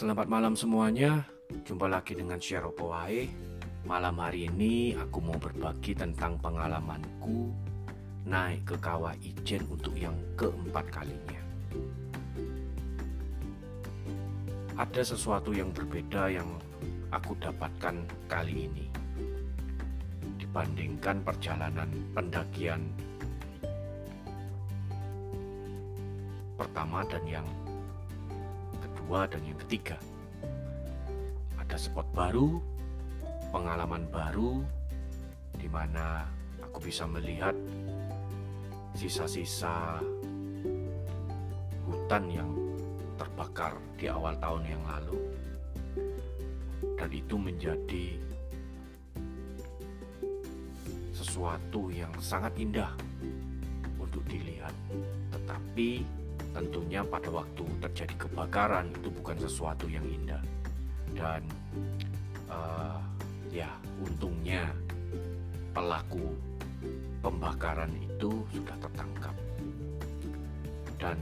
Selamat malam semuanya. Jumpa lagi dengan Share Wae. Malam hari ini aku mau berbagi tentang pengalamanku naik ke Kawah Ijen untuk yang keempat kalinya. Ada sesuatu yang berbeda yang aku dapatkan kali ini dibandingkan perjalanan pendakian pertama dan yang kedua dan yang ketiga. Ada spot baru, pengalaman baru, di mana aku bisa melihat sisa-sisa hutan yang terbakar di awal tahun yang lalu. Dan itu menjadi sesuatu yang sangat indah untuk dilihat. Tetapi tentunya pada waktu terjadi kebakaran itu bukan sesuatu yang indah. Dan uh, ya untungnya pelaku pembakaran itu sudah tertangkap dan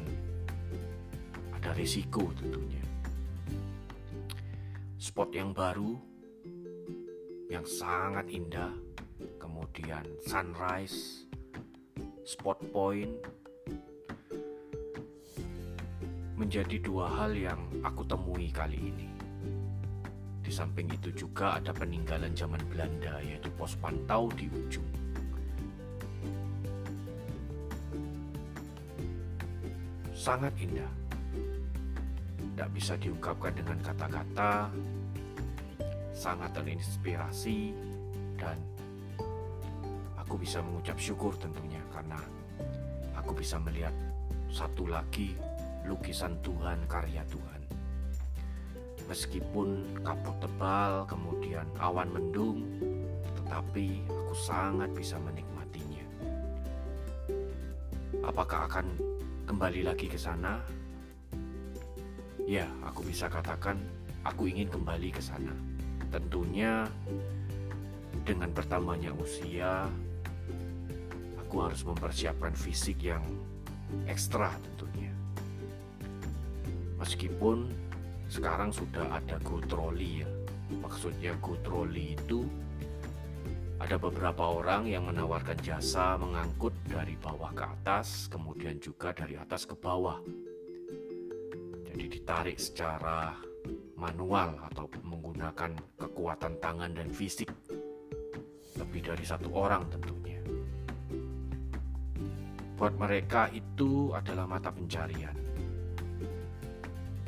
ada risiko tentunya spot yang baru yang sangat indah kemudian sunrise spot point menjadi dua hal yang aku temui kali ini di samping itu juga ada peninggalan zaman Belanda yaitu pos pantau di ujung sangat indah. Tidak bisa diungkapkan dengan kata-kata, sangat terinspirasi, dan aku bisa mengucap syukur tentunya karena aku bisa melihat satu lagi lukisan Tuhan, karya Tuhan. Meskipun kabut tebal, kemudian awan mendung, tetapi aku sangat bisa menikmatinya. Apakah akan kembali lagi ke sana? Ya, aku bisa katakan aku ingin kembali ke sana. Tentunya dengan bertambahnya usia, aku harus mempersiapkan fisik yang ekstra tentunya. Meskipun sekarang sudah ada go ya. Maksudnya go itu ada beberapa orang yang menawarkan jasa mengangkut dari bawah ke atas, kemudian juga dari atas ke bawah. Jadi ditarik secara manual atau menggunakan kekuatan tangan dan fisik. Lebih dari satu orang tentunya. Buat mereka itu adalah mata pencarian.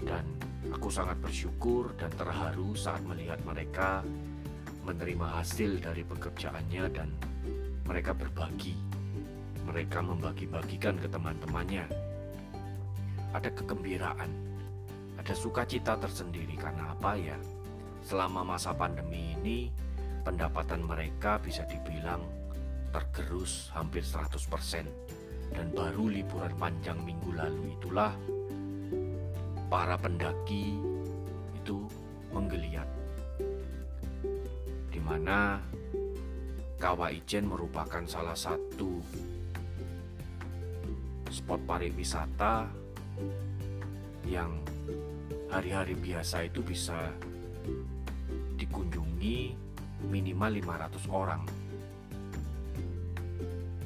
Dan aku sangat bersyukur dan terharu saat melihat mereka menerima hasil dari pekerjaannya dan mereka berbagi. Mereka membagi-bagikan ke teman-temannya. Ada kegembiraan, ada sukacita tersendiri karena apa ya? Selama masa pandemi ini, pendapatan mereka bisa dibilang tergerus hampir 100% dan baru liburan panjang minggu lalu itulah para pendaki itu menggeliat mana Kawah Ijen merupakan salah satu spot pariwisata yang hari-hari biasa itu bisa dikunjungi minimal 500 orang.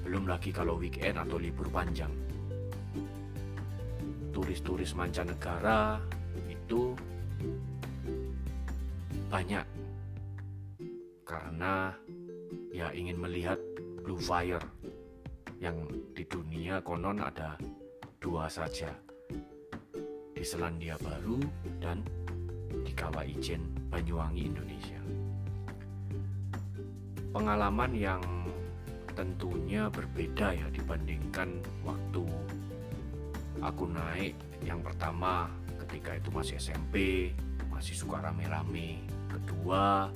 Belum lagi kalau weekend atau libur panjang. Turis-turis mancanegara itu banyak. Karena ya ingin melihat Blue Fire yang di dunia konon ada dua saja di Selandia Baru dan di Kawah Ijen Banyuwangi Indonesia. Pengalaman yang tentunya berbeda ya dibandingkan waktu aku naik yang pertama ketika itu masih SMP masih suka rame-rame. Kedua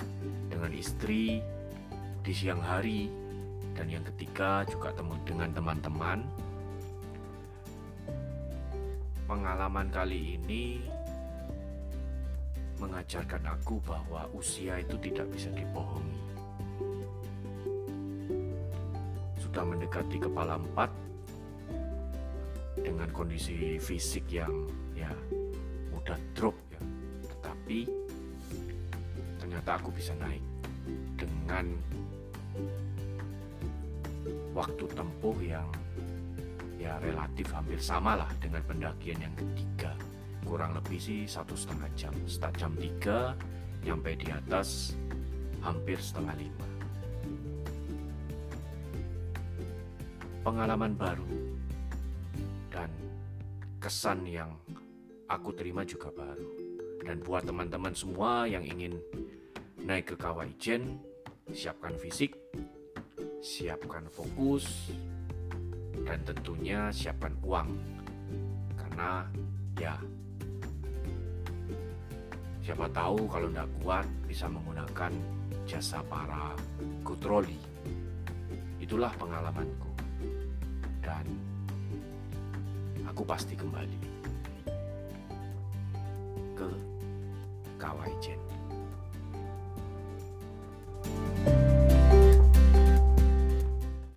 dengan istri di siang hari. Dan yang ketiga juga temu dengan teman-teman. Pengalaman kali ini mengajarkan aku bahwa usia itu tidak bisa dibohongi. Sudah mendekati kepala empat dengan kondisi fisik yang ya mudah drop tapi ternyata aku bisa naik dengan waktu tempuh yang ya relatif hampir sama lah dengan pendakian yang ketiga. Kurang lebih sih satu setengah jam. Setelah jam tiga nyampe di atas hampir setengah lima. Pengalaman baru kesan yang aku terima juga baru. Dan buat teman-teman semua yang ingin naik ke Kawah Ijen siapkan fisik siapkan fokus dan tentunya siapkan uang. Karena ya siapa tahu kalau tidak kuat bisa menggunakan jasa para kutroli itulah pengalamanku. Dan aku pasti kembali ke Kawaijen.